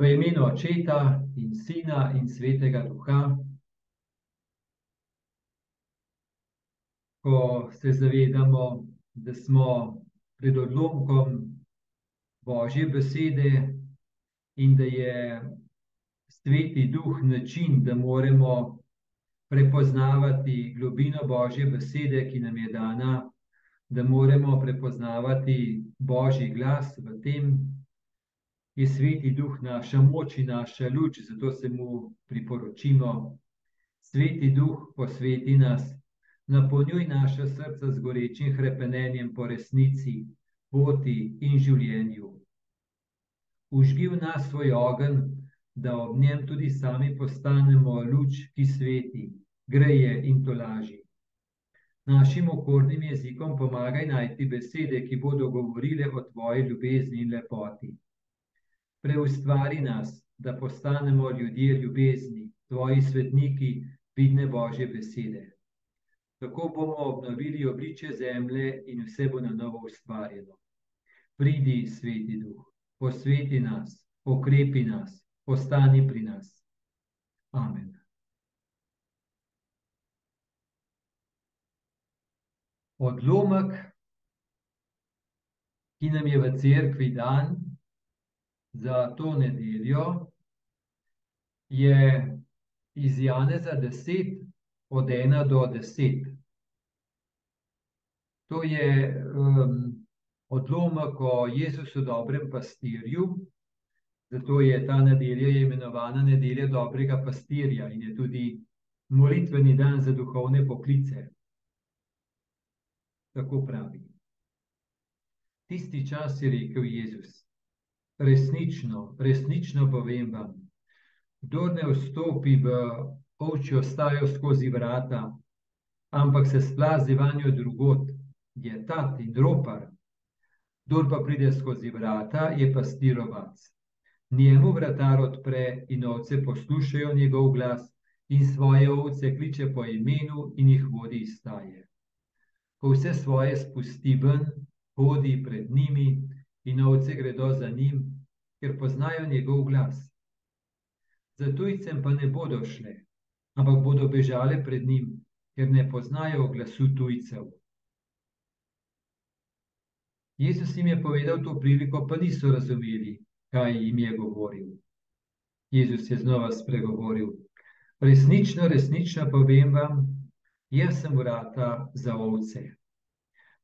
V imenu Očeta in Sina in Svetega Duha, ko se zavedamo, da smo pred odlomkom Božje besede in da je Sveti Duh način, da moramo prepoznavati globino Božje besede, ki nam je dana, da moramo prepoznavati Božji glas v tem, je sveti duh naša moč in naša luč, zato se mu priporočimo. Sveti duh posveti nas, napolnjuj naša srca z gorečim krepenjem po resnici, poti in življenju. Užgi v nas svoj ogen, da ob njem tudi sami postanemo luč, ki sveti, greje in tolaži. Našim okornim jezikom pomagaj najti besede, ki bodo govorile o tvoji ljubezni in lepoti preustvari nas, da postanemo ljudje ljubezni, tvoji svetniki, vidne Božje besede. Tako bomo obnovili obliče zemlje in vse bo na novo ustvarjeno. Pridi, sveti duh, posveti nas, okrepi nas, ostani pri nas. Amen. Odlomek, ki nam je v cerkvi dan, za to nedeljo je iz Janeza 10, od 1 do 10. To je um, odlomek o Jezusu, dobrem pastirju. Zato je ta nedelja imenovana nedelja dobrega pastirja in je tudi molitveni dan za duhovne poklice. Tako pravi. Tisti čas je rekel Jezus resnično, resnično povem vam, kdo ne vstopi v ovčjo stajo skozi vrata, ampak se splazi vanjo drugot, je tat in ropar. Kdor pa pride skozi vrata, je pastirovac. Njemu vratar odpre in ovce poslušajo njegov glas in svoje ovce kliče po imenu in jih vodi iz staje. Ko vse svoje spusti ven, hodi pred njimi in ovce gredo za njim, ker poznajo njegov glas. Za tujcem pa ne bodo šle, ampak bodo bežale pred njim, ker ne poznajo glasu tujcev. Jezus jim je povedal to priliko, pa niso razumeli, kaj jim je govoril. Jezus je znova spregovoril. Resnično, resnično povem vam, jaz sem vrata za ovce.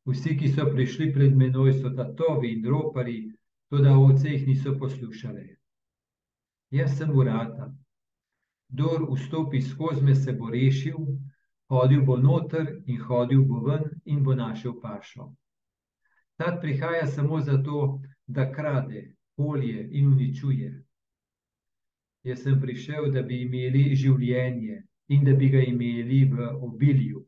Vsi, ki so prišli pred menoj, so tatovi in ropari, tudi ovce jih niso poslušale. Jaz sem urata. Kdor vstopi skozi me, se bo rešil, hodil bo noter in hodil bo ven in bo našel pašo. Ta prihaja samo zato, da krade, polje in uničuje. Jaz sem prišel, da bi imeli življenje in da bi ga imeli v obilju.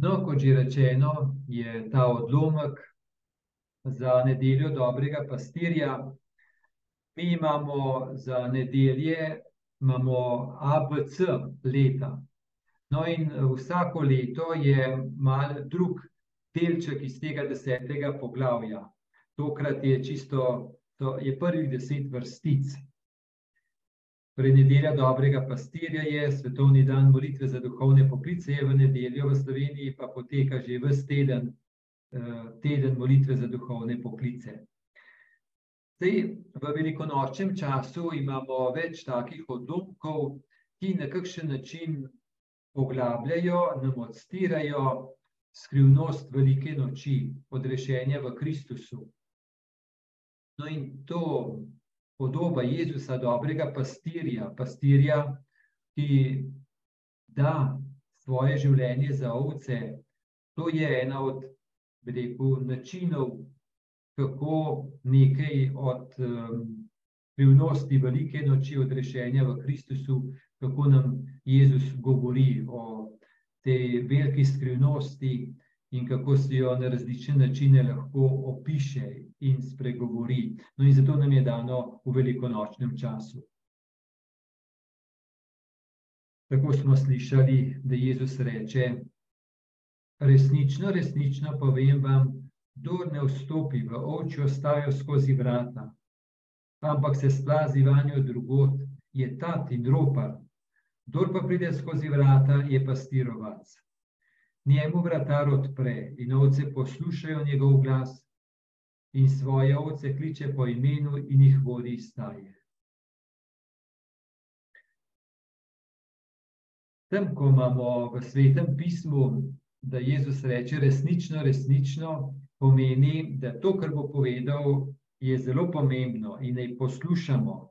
No, kot že rečeno, je ta odlomek za nedeljo dobrega pastirja. Mi imamo za nedelje, imamo ABC leta. No, in vsako leto je mal drug delček iz tega desetega poglavja. Tokrat je čisto, to je prvih deset vrstic. Torej, nedelja dobrega pastirja je svetovni dan molitve za duhovne poklice, v nedeljo v Sloveniji pa poteka že vse teden, eh, teden molitve za duhovne poklice. Zdaj, v velikonočnem času imamo več takih odlomkov, ki na kakšen način poglabljajo, nam odstirajo skrivnost velike noči, odrešenja v Kristusu. No, in to podoba Jezusa, dobrega pastirja, pastirja, ki da svoje življenje za ovce. To je ena od rekel, načinov, kako nekaj od skrivnosti um, velike noči, odrešenja v Kristusu, kako nam Jezus govori o tej veliki skrivnosti in kako se jo na različne načine lahko opiše in spregovori. No, in zato nam je dano v velikonočnem času. Tako smo slišali, da Jezus reče: resnično, resnično povem vam, kdo ne vstopi v oči, ostaja skozi vrata, ampak se splazi vanjo drugot, je tat in ropar. Kdor pa pride skozi vrata, je pastirovac. Njemu vratar odpre in ovce poslušajo njegov glas, in svoje ovce kliče po imenu in jih vodi iz staje. Tam, ko imamo v svetem pismu, da Jezus reče resnično, resnično, pomeni, da to, kar bo povedal, je zelo pomembno in naj poslušamo.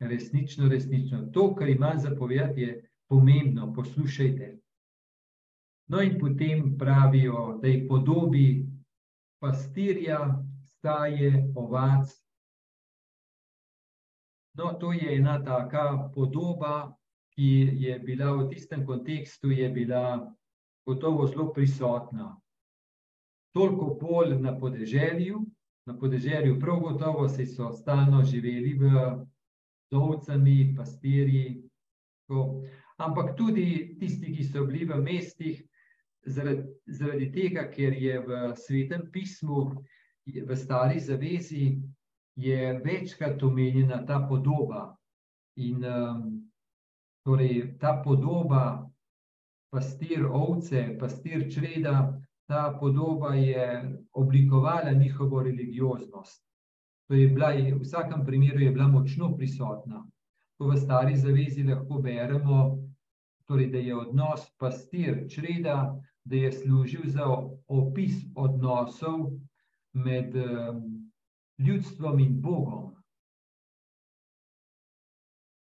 Resnično, resnično. To, kar ima zapovedati, je pomembno, poslušajte. No, in potem pravijo, da je podobi pastirja, staje, ovac. No, to je ena taka podoba, ki je bila v tistem kontekstu, je bila gotovo zelo prisotna. Toliko bolj na podeželju, na podeželju prav gotovo se so stalno živeli v dovcami, pastirji. To. Ampak tudi tisti, ki so bili v mestih, zaradi, zaradi tega, ker je v svetem pismu, v stari zavezi, je večkrat omenjena ta podoba. In um, Torej, ta podoba, pastir ovce, pastir čreda, ta podoba je oblikovala njihovo religioznost. To je bila, v vsakem primeru, je bila močno prisotna. To v stari zavezi lahko beremo, torej, da je odnos pastir čreda, da je služil za opis odnosov med ljudstvom in Bogom.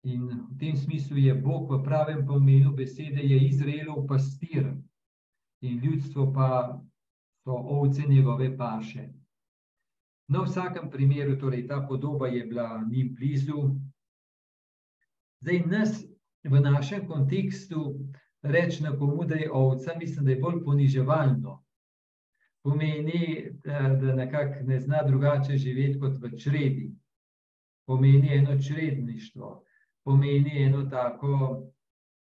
In v tem smislu je Bog v pravem pomenu besede, je Izraelov pastir in ljudstvo pa so ovce njegove paše. No, v vsakem primeru, torej ta podoba je bila njim blizu. Zdaj, nas v našem kontekstu reči na komu, da je ovca, mislim, da je bolj poniževalno. Pomeni, da nekako ne zna drugače živeti kot v čredi. Pomeni eno čredništvo pomeni eno tako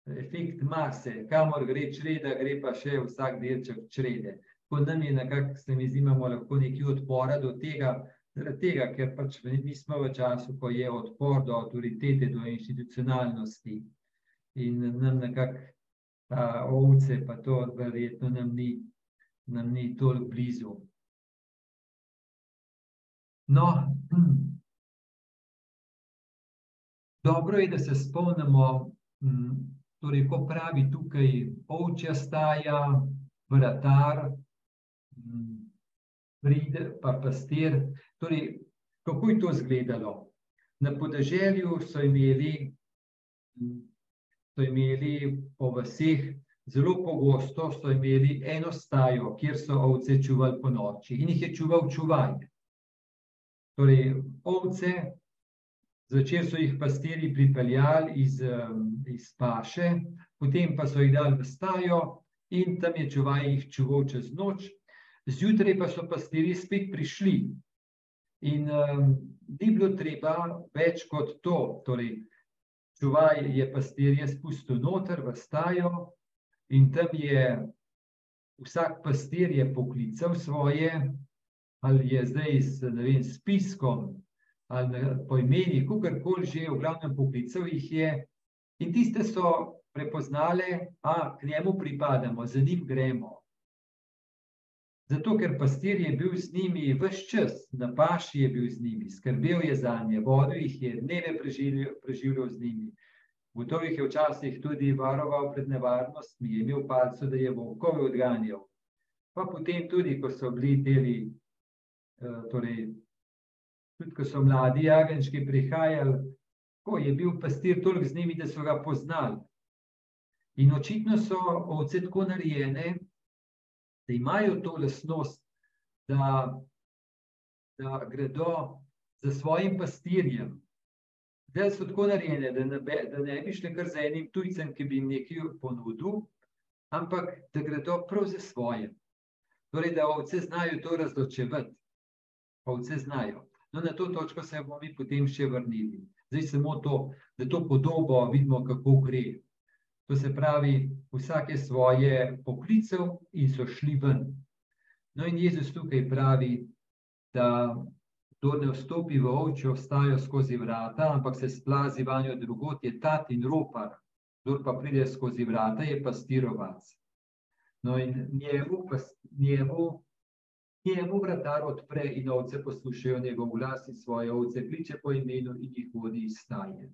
efekt mase, kamor gre čreda, gre pa še vsak delček črede. Ko nam je nekako, se mi zdi, imamo lahko nekaj odpora do tega, zaradi tega, ker pač mi smo v času, ko je odpor do avtoritete, do institucionalnosti in nam nekako ta ovce, pa to verjetno nam ni, nam ni toliko blizu. No, Dobro je, da se spomnimo, torej, ko pravi tukaj ovčja staja, vratar, pride pa pastir. Torej, kako je to izgledalo? Na podeželju so imeli, so imeli po vseh, zelo pogosto so imeli eno stajo, kjer so ovce čuvali po noči in jih je čuval čuvaj. Torej, ovce Začer so jih pastiri pripeljali iz, iz paše, potem pa so jih dali v stajo in tam je čuvaj jih čuval čez noč. Zjutraj pa so pastiri spet prišli in um, ni bilo treba več kot to. Torej, čuvaj je pastirje spustil noter v stajo in tam je vsak pastir je poklical svoje, ali je zdaj s, ne vem, s piskom, ali po imeni, kakorkoli že, v glavnem poklicev jih je, in tiste so prepoznale, da k njemu pripadamo, za njim gremo. Zato, ker pastir je bil z njimi vse čas, na paši je bil z njimi, skrbel je za nje, vodil jih je, dneve preživljal z njimi. Gotovo jih je včasih tudi varoval pred nevarnostmi, je imel palco, da je volkove odganjal. Pa potem tudi, ko so bili deli, eh, torej tudi ko so mladi jagenčki prihajali, ko je bil pastir toliko z njimi, da so ga poznali. In očitno so ovce tako narejene, da imajo to lasnost, da, da gredo za svojim pastirjem. Da so tako narejene, da ne, da ne bi šli kar za enim tujcem, ki bi jim nekaj ponudil, ampak da gredo prav za svojim. Torej, da ovce znajo to razločevati. Ovce znajo. No, na to točko se bomo mi potem še vrnili. Zdaj samo to, da to podobo vidimo, kako gre. To se pravi, vsake svoje poklicev in so šli ven. No, in Jezus tukaj pravi, da kdo ne vstopi v ovčjo stajo skozi vrata, ampak se splazi vanjo drugot, je tat in ropar. Kdo pa pride skozi vrata, je pastirovac. No, in njemu, njemu, njemu vratar odpre in ovce poslušajo njegov glas in svoje ovce kliče po imenu in jih vodi iz staje.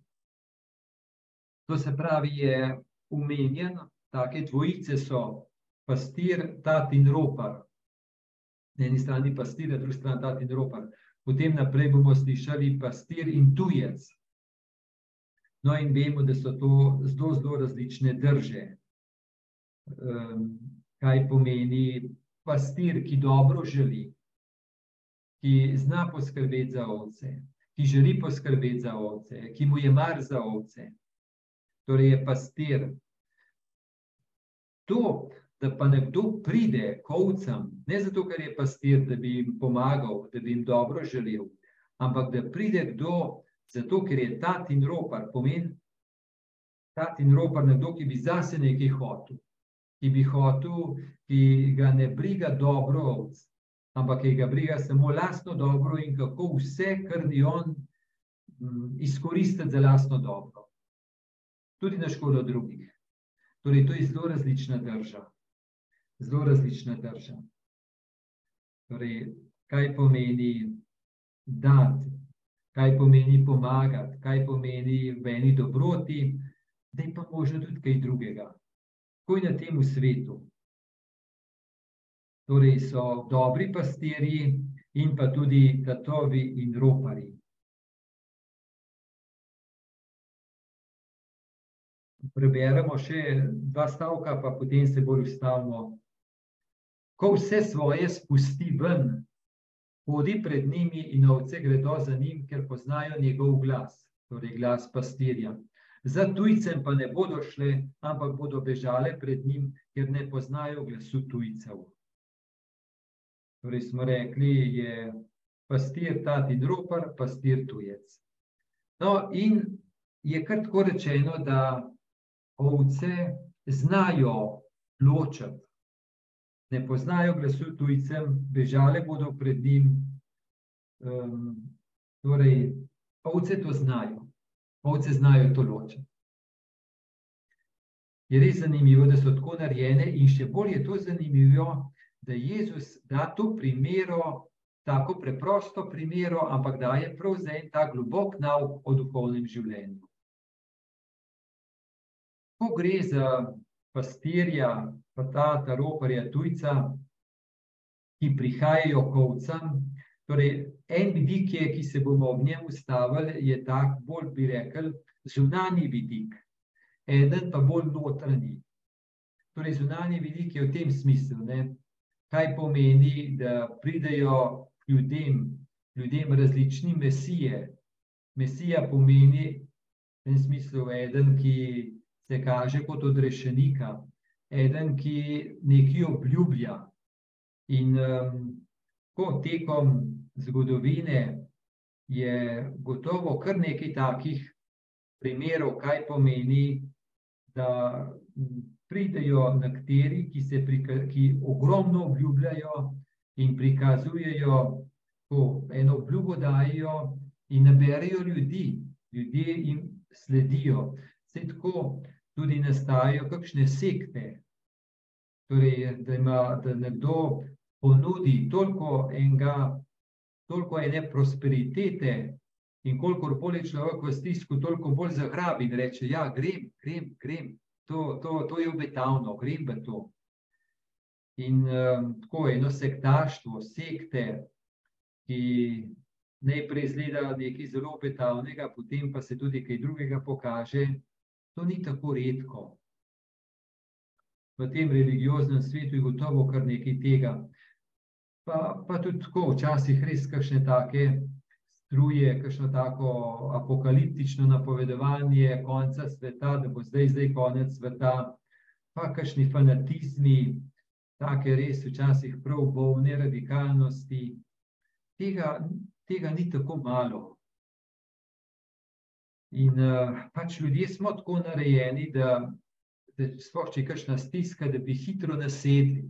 To se pravi, je umenjen, take dvojice so pastir, tat in ropar. Na eni strani pastir, na drugi strani tat in ropar. Potem naprej bomo slišali pastir in tujec. No, in vemo, da so to zelo, zelo različne drže. Um, kaj pomeni pastir, ki dobro želi, ki zna poskrbeti za ovce, ki želi poskrbeti za ovce, ki mu je mar za ovce. Torej, je pastir. To, da pa nekdo pride k ovcam, ne zato, ker je pastir, da bi jim pomagal, da bi jim dobro želel, ampak da pride kdo, zato ker je tat in ropar, pomeni tat in ropar, nekdo, ki bi zase nekaj hotel, ki bi hotel, ki ga ne briga dobro ovc, ampak ki ga briga samo lastno dobro in kako vse, kar ni on, mm, izkoristiti za lastno dobro. Tudi na škodo drugih. Torej, to je zelo različna država zelo različna drža. Torej, kaj pomeni dati, kaj pomeni pomagati, kaj pomeni v eni dobroti, da je pa možno tudi kaj drugega. Kaj na tem svetu? Torej, so dobri pastirji in pa tudi tatovi in ropari. Preberemo še dva stavka, pa potem se bolj ustavimo ko vse svoje spusti ven, hodi pred njimi in ovce gredo za njim, ker poznajo njegov glas, torej glas pastirja. Za tujcem pa ne bodo šle, ampak bodo bežale pred njim, ker ne poznajo glasu tujcev. Torej smo rekli, je pastir tati dropar, pastir tujec. No in je kar tako rečeno, da ovce znajo ločati ne poznajo glasu tujcem, bežale bodo pred njim. Um, torej, ovce to znajo, ovce znajo to ločiti. Je res zanimivo, da so tako narejene, in še bolj je to zanimivo, da Jezus da to primero, tako preprosto primero, ampak da je prav za en ta globok nauk o duhovnem življenju. Ko gre za pastirja, pa ta taroparja tujca, ki prihajajo k ovcam. Torej, en vidik je, ki se bomo ob njem ustavili, je tak, bolj bi rekel, zunani vidik, eden pa bolj notranji. Torej, zunani vidik je v tem smislu, ne? kaj pomeni, da pridejo ljudem, ljudem različni mesije. Mesija pomeni, v tem smislu, eden, ki se kaže kot odrešenika, eden, ki nekaj obljublja. In um, ko tekom zgodovine je gotovo kar nekaj takih primerov, kaj pomeni, da pridejo nekateri, ki, ki ogromno obljubljajo in prikazujejo, ko eno obljubo dajo in naberajo ljudi, ljudje jim sledijo. Vse tako tudi nastajajo kakšne sekte, Torej, da ima da nekdo ponudi toliko enega, toliko ene prosperitete, in kolikor bolj človek v stisku, toliko bolj zagrabi in reče: Ja, grem, grem, grem. To, to, to je obetavno, grem v to. In um, tako je eno sektaštvo, sekte, ki najprej izgleda nekaj zelo obetavnega, potem pa se tudi kaj drugega pokaže. To ni tako redko v tem religioznem svetu je gotovo kar nekaj tega. Pa, pa tudi tako, včasih res kakšne take struje, kakšno tako apokaliptično napovedovanje konca sveta, da bo zdaj, zdaj konec sveta, pa kakšni fanatizmi, take res včasih prav bolne radikalnosti. Tega, tega ni tako malo. In uh, pač ljudje smo tako narejeni, da da sploh če je kakšna stiska, da bi hitro nasedli,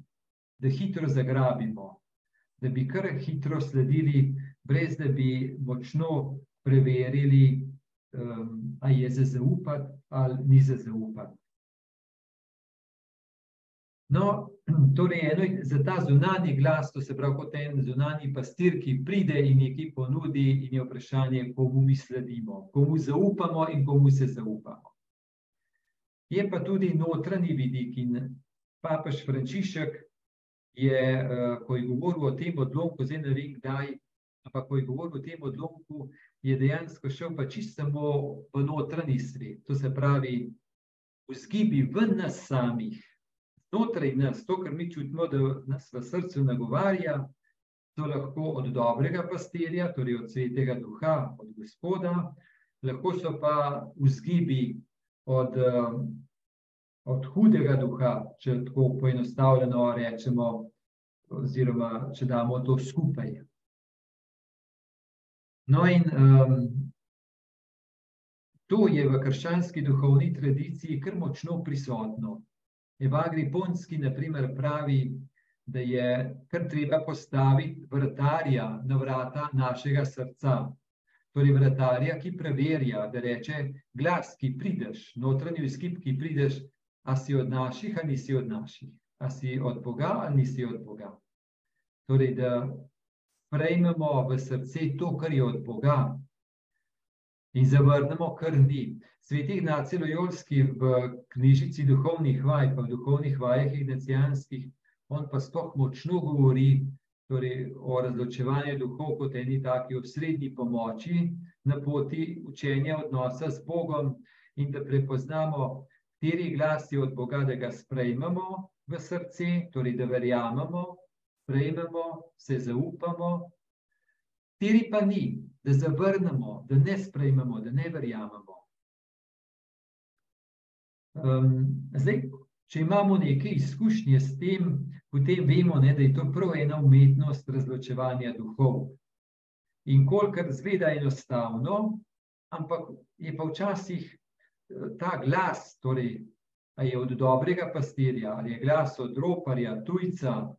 da hitro zagrabimo, da bi kar hitro sledili, brez da bi močno preverili, um, ali je za zaupati ali ni za zaupati. No, torej, eno, za ta zunani glas, to se pravi, kot en zunani pastir, ki pride in nekaj ponudi, in je vprašanje, komu mi sledimo, komu zaupamo in komu se zaupamo. Je pa tudi notranji vidik in papež Frančišek je, uh, ko je govoril o tem odlomku, zdaj ne vem kdaj, ampak ko je govoril o tem odlomku, je dejansko šel pa čisto samo v notranji svet. To se pravi, vzgibi v nas samih, znotraj nas, to, kar mi čutimo, da nas v srcu nagovarja, to lahko od dobrega pastirja, torej od svetega duha, od gospoda, lahko so pa vzgibi od, od hudega duha, če tako poenostavljeno rečemo, oziroma če damo to skupaj. No, in um, to je v krščanski duhovni tradiciji kar močno prisotno. Evagri Ponski, na primer, pravi, da je kar treba postaviti vrtarja na vrata našega srca. Torej, vrtarja, ki preverja, da reče: Glas, ki prideš, notranji izkip, ki prideš, a si od naših, ali nisi od naših, a si od Boga, ali nisi od Boga. Torej, da prejmemo v srce to, kar je od Boga, in zavrnemo, kar ni. Sveti Ignacij Lojolski v knjižici duhovnih vaj, pa v duhovnih vajah ignacijanskih, on pa sploh močno govori torej, o razločevanju duhov kot eni taki osrednji pomoči na poti učenja odnosa z Bogom in da prepoznamo, kateri glas je od Boga, da ga sprejmemo v srce, torej da verjamemo, sprejmemo, se zaupamo, kateri pa ni, da zavrnemo, da ne sprejmemo, da ne verjamemo. Um, zdaj, če imamo neke izkušnje s tem, potem vemo, ne, da je to prav ena umetnost razločevanja duhov. In kolikor zgleda enostavno, ampak je pa včasih eh, ta glas, torej, ali je od dobrega pastirja, ali je glas od roparja, tujca,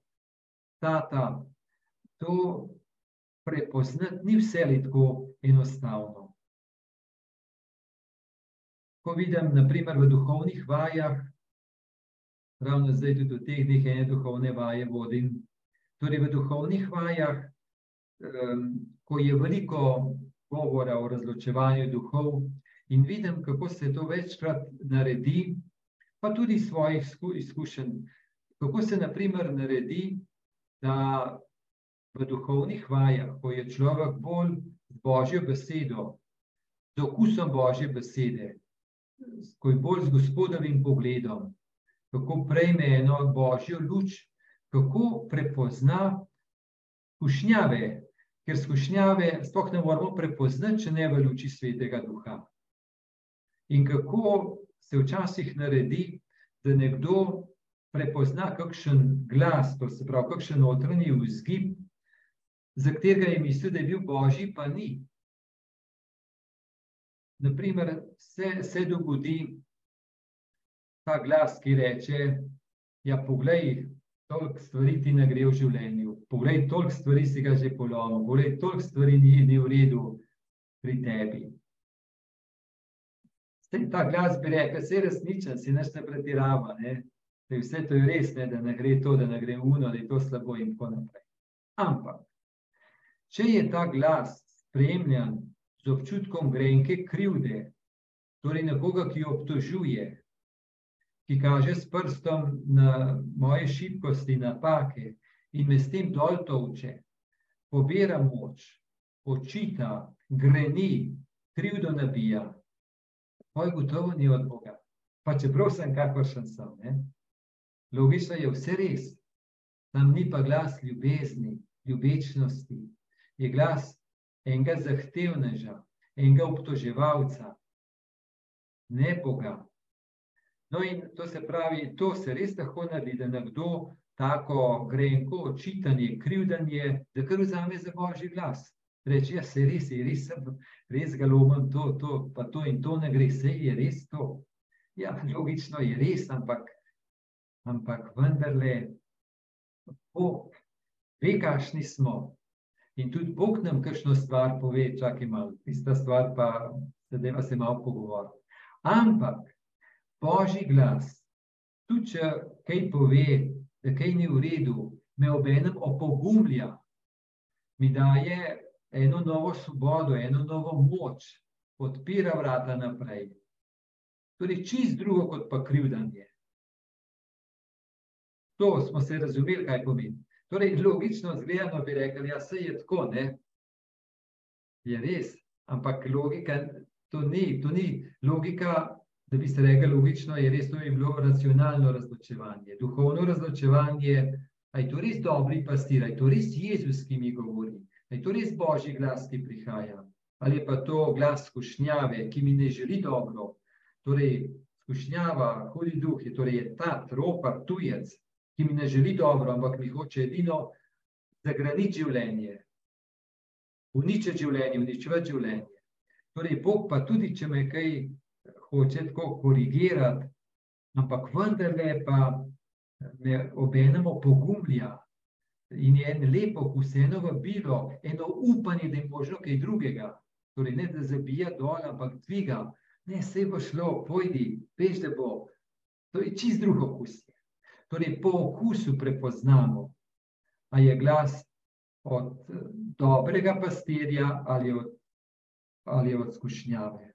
tata, to prepoznati ni vse tako enostavno. Ko vidim, naprimer, v duhovnih vajah, ravno zdaj tudi v teh dneh ene duhovne vaje vodim, torej v duhovnih vajah, ko je veliko govora o razločevanju duhov in vidim, kako se to večkrat naredi, pa tudi svojih izkušenj, kako se naprimer naredi, da v duhovnih vajah, ko je človek bolj z božjo besedo, z okusom božje besede, ko je bolj z gospodovim pogledom, kako prejme eno božjo luč, kako prepozna skušnjave, ker skušnjave sploh ne moramo prepoznati, če ne v luči svetega duha. In kako se včasih naredi, da nekdo prepozna kakšen glas, to se pravi, kakšen notranji vzgib, za katerega je mislil, da je bil božji, pa ni. Naprimer, se, se dogodi ta glas, ki reče: Ja, poglej, toliko stvari ti ne gre v življenju, poglej, toliko stvari si ga že polomil, poglej, toliko stvari ni, ni v redu pri tebi. Sej, ta glas bi rekel, da je resničen, si neš ne pretirava. Ne? Vse to je res, ne, da ne gre to, da ne gre uno, da je to slabo in tako naprej. Ampak, Če je ta glas spremljan z občutkom grenke krivde, torej nekoga, ki obtožuje, ki kaže s prstom na moje šibkosti, napake in me s tem dol toče, pobira moč, očita, greni, krivdo nabija, je gotovo ni od Boga. Pa čeprav sem kakršen sem, ne? logično je vse res, tam ni pa glas ljubezni, ljubečnosti, je glas enega zahtevneža, enega obtoževalca, ne Boga. No, in to se pravi, to se res lahko naredi, da nekdo tako grenko očitanje, krivdanje, da kar vzame za božji glas. Reči, ja, se res je, res sem, res ga lomim, to, to, pa to in to ne gre, se je res to. Ja, logično je res, ampak, ampak vendarle, Bog ve, kakšni smo. In tudi Bog nam kakšno stvar pove, čakaj malo, tista stvar pa sedaj se malo pogovori. Ampak Božji glas, tudi če kaj pove, da kaj ni v redu, me obenem opogumlja, mi daje eno novo svobodo, eno novo moč, odpira vrata naprej. Torej, čist drugo kot pa krivdanje. To smo se razumeli, kaj pomeni. Torej, logično zgledano bi rekli, ja, se je tako, ne? Je res, ampak logika, to ni, to ni logika, da bi se rekli, logično je res, to je bilo racionalno razločevanje. Duhovno razločevanje, a je to res dobri pastir, a je to res Jezus, ki mi govori, a je to res Božji glas, ki prihaja, ali pa to glas skušnjave, ki mi ne želi dobro. Torej, skušnjava, hudi duh, je, torej je ta tropar, tujec, ki mi ne želi dobro, ampak mi hoče edino zagraniti življenje, uničiti življenje, uničiti življenje. Torej, Bog pa tudi, če me kaj hoče tako korigirati, ampak vendarle pa me obenemo pogumlja in je en lepo kus, eno vabilo, eno upanje, da je možno kaj drugega. Torej, ne da zabija dol, ampak dviga. Ne, se bo šlo, pojdi, veš, da bo. To je čist drugo kus. Torej, po okusu prepoznamo, ali je glas od dobrega pastirja ali od, ali od skušnjave.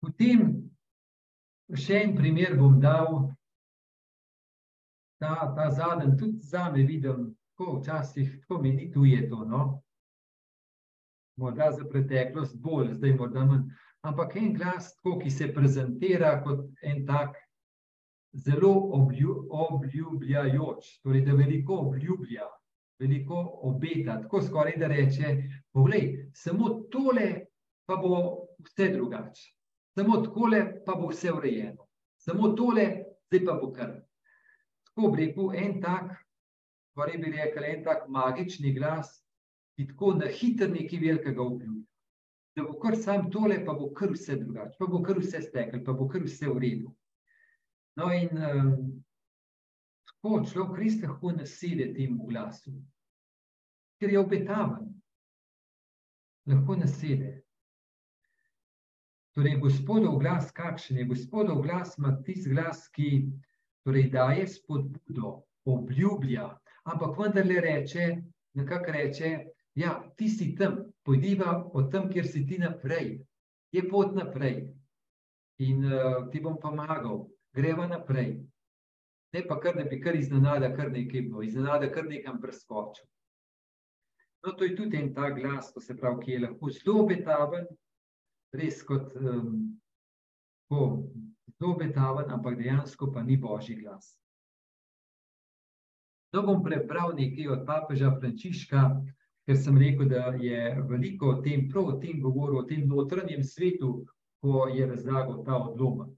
Potem še en primer bom dal, ta, ta zadnji, tudi za me vidim, tako včasih, tako meni tu je to. No? Morda za preteklost bolj, zdaj morda manj. Ampak en glas, tako, ki se prezentira kot en tak zelo obljubljajoč, torej da veliko obljublja, veliko obeta, tako skoraj da reče: Poglej, samo tole pa bo vse drugače, samo tole pa bo vse urejeno, samo tole, zdaj pa bo kar. Tako bi rekel, en tak, skoraj bi rekel, en tak magični glas, ki tako na hitro nekaj velikega obljublja. Da bo kar sam tole, pa bo kar vse drugače, pa bo kar vse stekel, pa bo kar vse v redu. No, in um, tako človek res lahko nasede temu glasu, ker je obetaven. Lahko nasede. Torej, gospodov glas, kakšen je gospodov glas, ima tisti glas, ki torej, daje spodbudo, obljublja, ampak vendarle reče, nekako reče, ja, ti si tam, pojdiva od tam, kjer si ti naprej, je pot naprej in uh, ti bom pomagal gremo naprej. Ne pa kar, da bi kar iznenada, kar nekaj bilo, iznenada, kar nekam preskočil. No, to je tudi en ta glas, to se pravi, ki je lahko zelo obetaven, res kot um, zelo obetaven, ampak dejansko pa ni božji glas. No, bom prebral nekaj od papeža Frančiška, ker sem rekel, da je veliko o tem, prav o tem govoril, o tem notranjem svetu, ko je razlagal ta odlomek.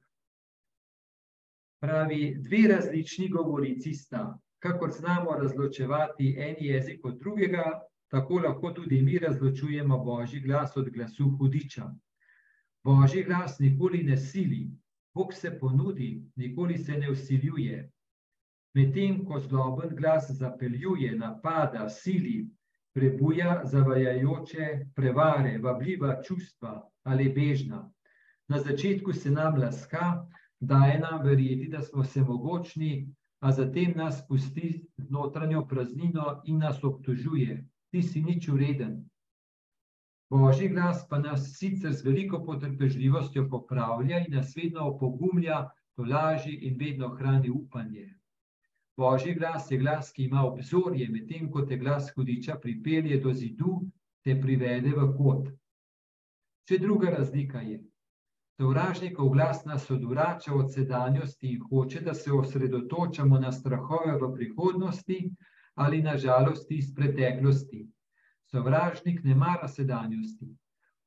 Pravi, dve različni govorici sta. Kakor znamo razločevati en jezik od drugega, tako lahko tudi mi razločujemo božji glas od glasu hudiča. Božji glas nikoli ne sili, Bog se ponudi, nikoli se ne usiljuje. Medtem ko zloben glas zapeljuje, napada, sili, prebuja zavajajoče prevare, vabljiva čustva ali bežna. Na začetku se nam laska, daje nam verjeti, da smo vse mogočni, a zatem nas pusti z notranjo praznino in nas obtožuje. Ti si nič ureden. Božji glas pa nas sicer z veliko potrpežljivostjo popravlja in nas vedno opogumlja, tolaži in vedno hrani upanje. Božji glas je glas, ki ima obzorje, medtem ko te glas hudiča pripelje do zidu, te privede v kot. Če druga razlika je, Sovražnikov glas nas odvrača od sedanjosti in hoče, da se osredotočamo na strahove v prihodnosti ali na žalosti iz preteklosti. Sovražnik ne mara sedanjosti,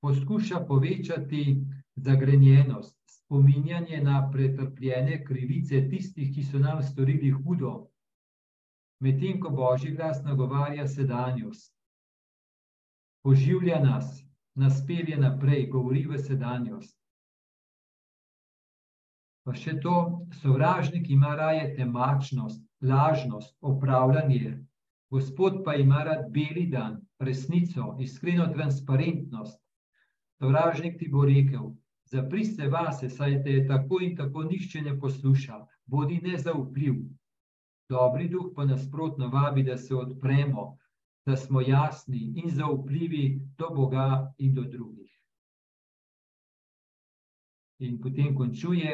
poskuša povečati zagrenjenost, spominjanje na pretrpljene krivice tistih, ki so nam storili hudo, medtem ko božji glas nagovarja sedanjost. Poživlja nas, nas pelje naprej, govori v sedanjost. Pa še to, sovražnik ima raje temačnost, lažnost, opravljanje. Gospod pa ima rad beli dan, resnico, iskreno transparentnost. Sovražnik ti bo rekel: Zapri se vase, saj te tako in tako nišče ne posluša, bodi nezaupljiv. Dobri duh pa nasprotno vabi, da se odpremo, da smo jasni in zaupljivi do Boga in do drugih. In potem končuje: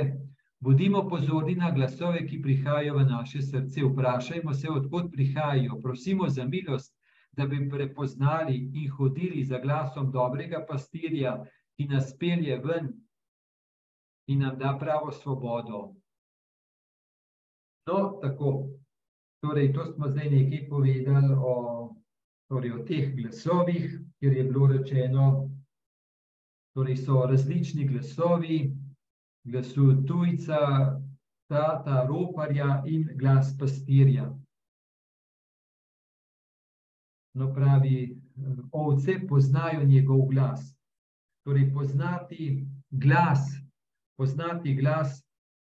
Bodimo pozorni na glasove, ki prihajajo v naše srce. Vprašajmo se, odkot prihajajo. Prosimo za milost, da bi prepoznali in hodili za glasom dobrega pastirja, ki nas pelje ven in nam da pravo svobodo. No, tako. Torej, to smo zdaj nekaj povedali o, torej o teh glasovih, ker je bilo rečeno, torej so različni glasovi, glasu tujca, tata, roparja in glas pastirja. No, pravi, ovce poznajo njegov glas. Torej, poznati glas poznati glas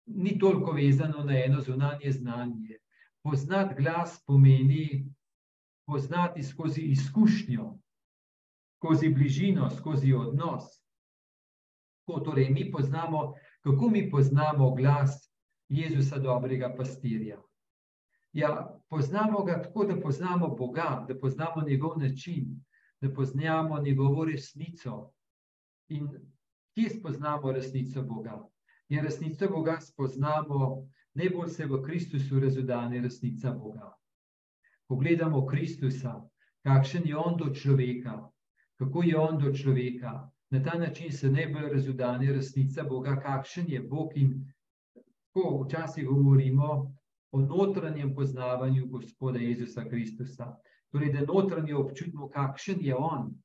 ni toliko vezano na eno zunanje znanje. Poznati glas pomeni poznati skozi izkušnjo, skozi bližino, skozi odnos. Ko torej mi poznamo, kako mi poznamo glas Jezusa, dobrega pastirja. Ja, poznamo ga tako, da poznamo Boga, da poznamo njegov način, da poznamo njegovo resnico. In kje spoznamo resnico Boga. In resnico Boga spoznamo, najbolj se v Kristusu razudane resnica Boga. Pogledamo Kristusa, kakšen je on do človeka, kako je on do človeka. Na ta način se najbolj razudane resnica Boga, kakšen je Bog. In tako včasih govorimo o notranjem poznavanju Gospoda Jezusa Kristusa. Torej, da notranje občutimo, kakšen je on,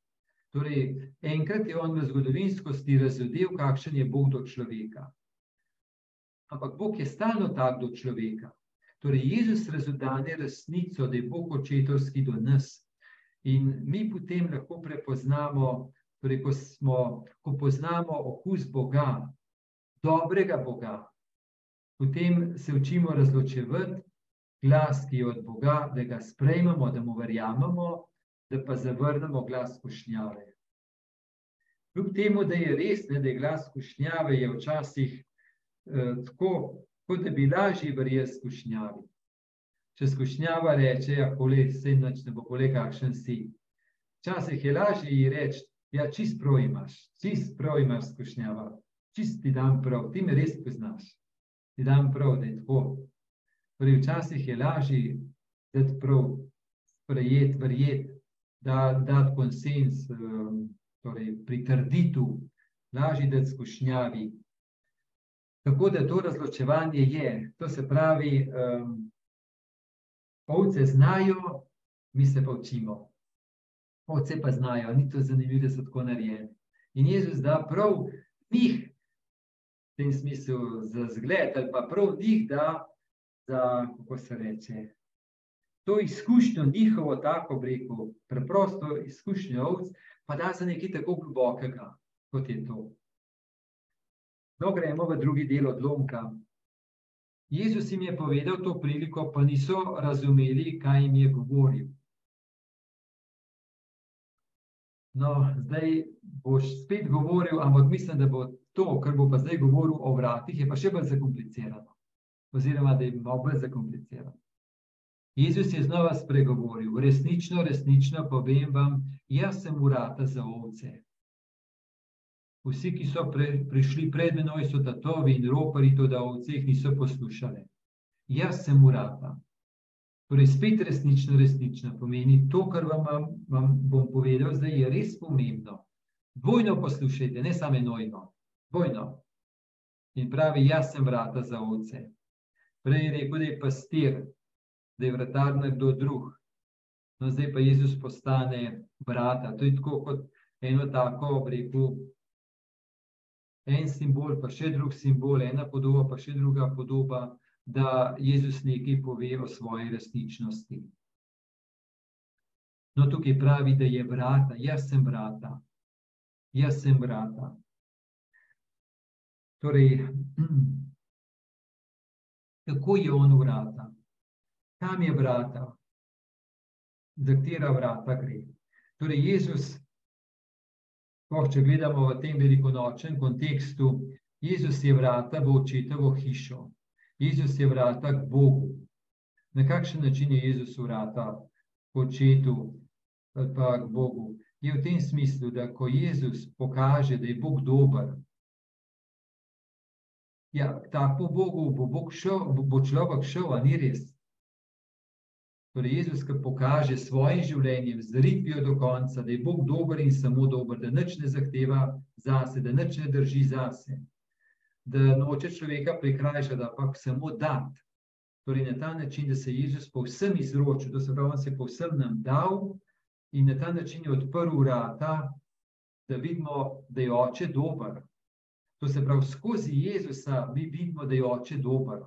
Torej, enkrat je on v zgodovinskosti razumel, kakšen je Bog do človeka. Ampak Bog je stalno tak do človeka. Torej, Jezus razumije resnico, da je Bog očetovski do nas. In mi potem lahko prepoznamo, torej, ko, smo, ko poznamo okus Boga, dobrega Boga, potem se učimo razločevati glas, ki je od Boga, da ga sprejmemo, da mu verjamemo da pa zavrnemo glas kušnjave. Kljub temu, da je res, ne, da je glas kušnjave, je včasih eh, tako, kot da bi lažje verjeli kušnjavi. Če skušnjava reče, ja, kole, vse noč ne bo kole, kakšen si. Včasih je lažje ji reči, ja, čist prav imaš, čist prav imaš skušnjava, čist ti dam prav, ti me res poznaš. Ti dam prav, da je tako. Torej, včasih je lažje, da ti prav sprejeti, verjeti, da da konsens, ehm, torej pritrditev, lažje da skušnjavi. Tako da to razločevanje je, to se pravi, um, ovce znajo, mi se pa učimo. Ovce pa znajo, ni to zanimivo, da so tako narejeni. In Jezus da prav njih, v tem smislu, za zgled, ali pa prav njih, da, za, kako se reče, to izkušnjo, njihovo, tako rekel, preprosto izkušnjo ovc, pa da za nekaj tako globokega, kot je to. No, gremo v drugi del odlomka. Jezus jim je povedal to priliko, pa niso razumeli, kaj jim je govoril. No, zdaj boš spet govoril, ampak mislim, da bo to, kar bo pa zdaj govoril o vratih, je pa še bolj zakomplicirano. Oziroma, da je malo bolj zakomplicirano. Jezus je znova spregovoril: Resnično, resnično povem vam, jaz sem urata za ovce. Vsi, ki so pre, prišli pred menoj, so tatovi in ropari, to da ovce jih niso poslušali. Jaz sem urata. Torej, spet resnično, resnično pomeni to, kar vam, vam bom povedal, zdaj je res pomembno. Dvojno poslušajte, ne samo enojno, dvojno. In pravi, jaz sem vrata za ovce. Prej je rekel, da je pastir, da je vratar nekdo drug. No, zdaj pa Jezus postane vrata. To je tako kot eno tako obreku. En simbol, pa še drug simbol, ena podoba, pa še druga podoba, da Jezus nekaj pove o svoji resničnosti. No, tukaj pravi, da je vrata, jaz sem vrata, jaz sem vrata. Torej, kako je on vrata, kam je vrata, za katera vrata gre. Torej, Jezus, oh, če gledamo v tem velikonočnem kontekstu, Jezus je vrata v očetovo hišo, Jezus je vrata k Bogu. Na kakšen način je Jezus vrata k očetu, pa k Bogu? Je v tem smislu, da ko Jezus pokaže, da je Bog dober, Ja, tako Bogu bo, Bog šel, bo, bo človek šel, a ni res. Torej, Jezus, ki pokaže svojim življenjem, z ritvijo do konca, da je Bog dober in samo dober, da nič ne zahteva zase, da nič ne drži zase, da noče človeka prikrajšati, da pa samo dat. Torej, na ta način, da se je Jezus povsem izročil, da se pravi, se povsem nam dal in na ta način je odprl vrata, da vidimo, da je oče dober. To se pravi, skozi Jezusa mi vidimo, da je oče dober.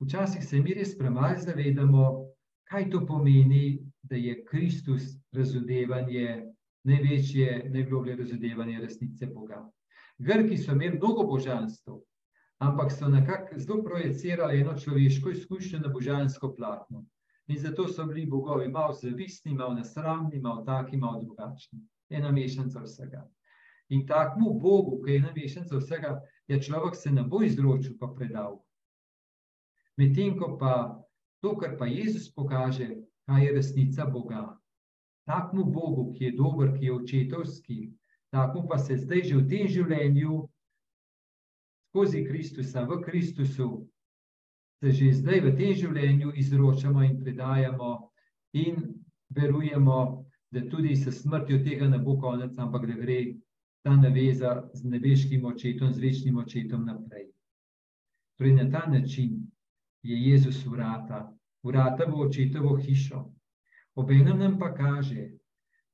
Včasih se mi res premalo zavedamo, kaj to pomeni, da je Kristus razumevanje, največje, najgloblje razumevanje resnice Boga. Grki so imeli mnogo božanstv, ampak so nekako zelo projicirali eno človeško izkušnjo na božansko platno. In zato so bili bogovi malo zavistni, malo nasramni, malo taki, malo drugačni. Ena mešanica vsega. In takmu Bogu, ki je nameščen vsega, je človek se ne bo izročil, pa predal. Medtem ko pa to, kar pa Jezus pokaže, kaj je resnica Boga. Takmu Bogu, ki je dober, ki je očetovski, takmu pa se zdaj že v tem življenju, skozi Kristusa, v Kristusu, se že zdaj v tem življenju izročamo in predajamo in verujemo, da tudi s smrtjo tega ne bo konec, ampak da gre ta naveza z nebeškim očetom, z večnim očetom naprej. Torej, na ta način je Jezus vrata, vrata v očetovo hišo. Obenem nam pa kaže,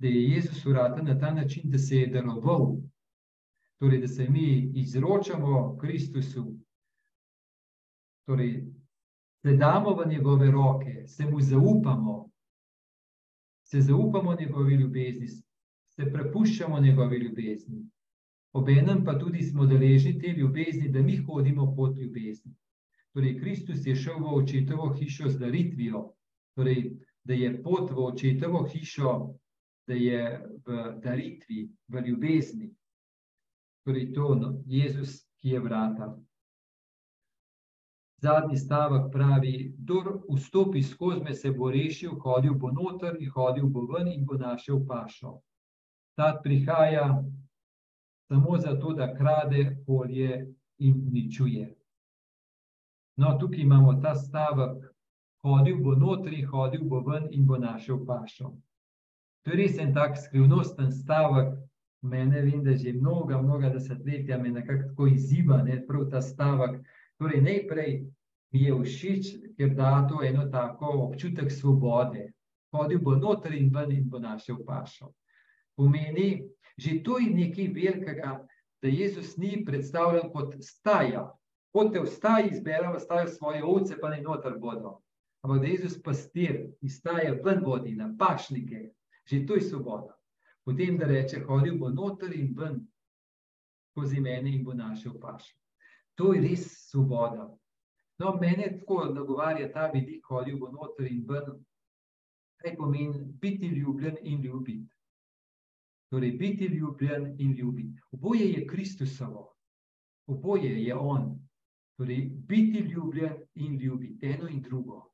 da je Jezus vrata na ta način, da se je daroval, torej, da se mi izročamo Kristusu, torej, da damo v njegove roke, se mu zaupamo, se zaupamo njegovi ljubezni, se prepuščamo njegovi ljubezni. Obenem pa tudi smo deležni te ljubezni, da mi hodimo pot ljubezni. Torej, Kristus je šel v očetovo hišo z daritvijo, torej, da je pot v očetovo hišo, da je v daritvi, v ljubezni. Torej, to je no, Jezus, ki je vrata. Zadnji stavek pravi: Kdor vstopi skozi me, se bo rešil, hodil bo noter in hodil bo ven in bo našel pašo ta prihaja samo zato, da krade polje in uničuje. No, tukaj imamo ta stavek, hodil bo notri, hodil bo ven in bo našel pašo. To je res en tak skrivnosten stavek, mene vem, da že mnoga, mnoga desetletja me nekako tako izziva, ne, prav ta stavek. Torej, najprej mi je všeč, ker da to eno tako občutek svobode. Hodil bo notri in ven in bo našel pašo pomeni, že to je nekaj velikega, da Jezus ni predstavljen kot staja. Pote vstaj, izberemo stajo svoje ovce, pa ne noter bodo. Ampak da Jezus pastir izstaje ven vodi na pašnike, že to je svoboda. Potem, da reče, hodil bo noter in ven skozi mene in bo našel pašo. To je res svoboda. No, mene tako nagovarja ta vidik, hodil bo noter in ven, kaj pomeni biti ljubljen in ljubiti. Torej, biti ljubljen in ljubiti. Oboje je Kristusovo, oboje je On. Torej, biti ljubljen in ljubiti, eno in drugo.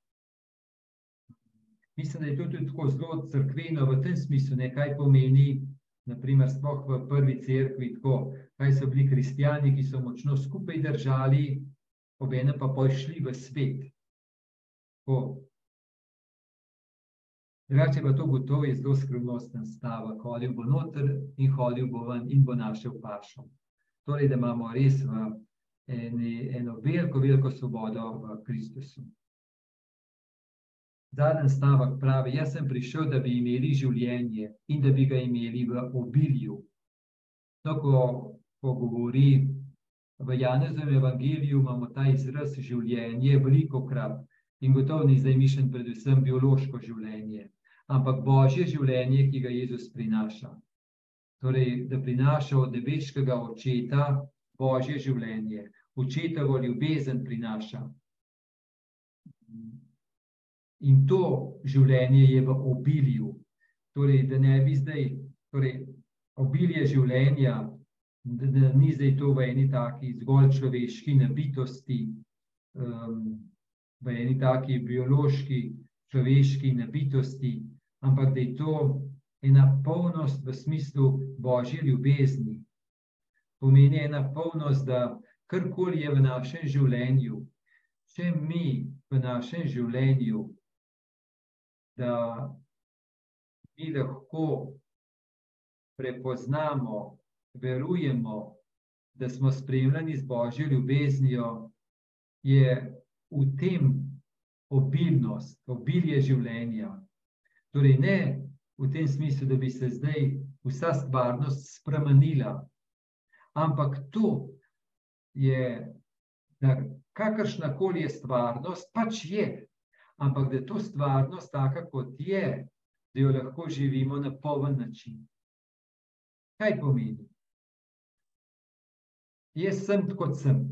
Mislim, da je to tudi tako zelo crkveno v tem smislu, ne, kaj pomeni, naprimer, spoh v prvi cerkvi, tako, kaj so bili kristijani, ki so močno skupaj držali, obene pa pošli v svet. Tako, Drugače pa to gotovo je zelo skrivnosten stavek, hodil bo noter in hodil bo ven in bo našel pašo. Torej, da imamo res v eni, eno veliko, veliko svobodo v Kristusu. Zadnji stavek pravi, jaz sem prišel, da bi imeli življenje in da bi ga imeli v obilju. To, ko, ko govori v Janezovem evangeliju, imamo ta izraz življenje veliko krat in gotovo ni zdaj mišljen predvsem biološko življenje ampak božje življenje, ki ga Jezus prinaša. Torej, da prinaša od nebeškega očeta božje življenje. očetovo ljubezen prinaša. In to življenje je v obilju. Torej, da ne bi zdaj, torej, obilje življenja, da, da ni zdaj to v eni taki zgolj človeški nabitosti, um, v eni taki biološki, človeški nabitosti, ampak da je to ena polnost v smislu božje ljubezni. Pomeni ena polnost, da karkoli je v našem življenju, če mi v našem življenju da mi lahko prepoznamo, verujemo, da smo spremljeni z božjo ljubeznijo, je v tem obilnost, obilje življenja. Torej, ne v tem smislu, da bi se zdaj vsa stvarnost spremenila, ampak to je, da kakršna koli je stvarnost, pač je ampak da je to stvarnost taka, kot je, da jo lahko živimo na poln način. Kaj pomeni? Jaz sem kot sem,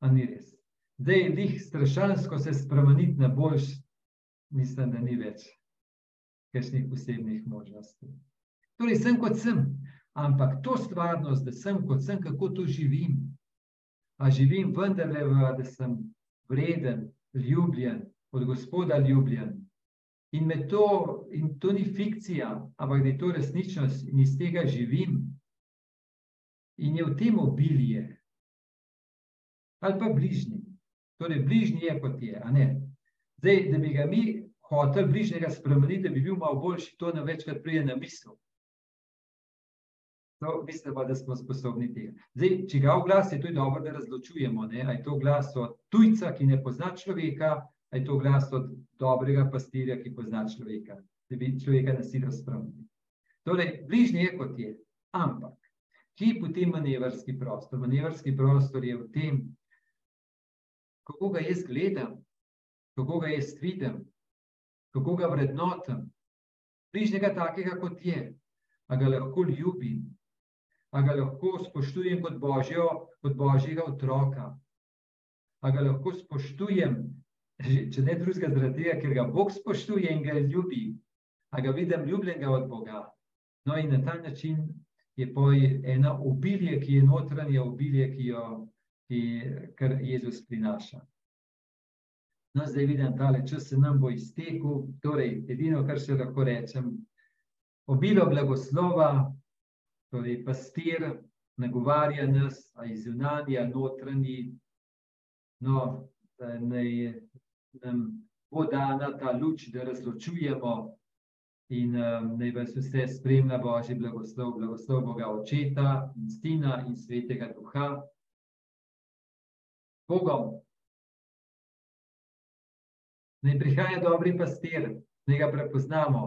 a ni res. Da je lih strašansko se spremeniti na boljš, mislim, da ni več kakšnih posebnih možnosti. Torej, sem kot sem, ampak to stvarnost, da sem kot sem, kako to živim. A živim vendarle, da sem vreden, ljubljen, od Gospoda ljubljen. In to, in to ni fikcija, ampak da je to resničnost in iz tega živim. In je v tem obilje, ali pa bližnji. Torej, bližnji je kot je. Zdaj, da bi ga mi hoteli bližnjega spremeniti, da bi bil malo boljši, to nam večkrat pride na misel. To mislim, pa, da smo sposobni tega. Zdaj, če ga v glas je, to je dobro, da razločujemo. Ne? Je to glas od tujca, ki ne pozna človeka, je to glas od dobrega pastirja, ki pozna človeka, da bi človeka nasilno spremenil. Torej, bližnji je kot je, ampak kje je potem manevrski prostor? Manevrski prostor je v tem, kako ga jaz gledam, kako ga jaz vidim, kako ga vrednotam. Bližnjega takega, kot je, a ga lahko ljubim, a ga lahko spoštujem kot, božjo, kot božjega otroka, a ga lahko spoštujem če ne drugega, zaradi tega, ker ga Bog spoštuje in ga ljubi, a ga vidim ljubljenega od Boga. No, in na ta način je poj ena obilje, ki je notranje obilje, ki jo ki, kar Jezus prinaša. No, zdaj vidim, da čas se nam bo iztekel. Torej, edino, kar še lahko rečem, obilo blagoslova, torej pastir, nagovarja nas, a iz zunanja, notranji, no, naj nam bo dana ta luč, da razločujemo in um, naj vas vse spremlja Božji blagoslov, blagoslov Boga Očeta in Stina in Svetega Duha. Bogom. Naj prihaja dobri pastir, naj ga prepoznamo.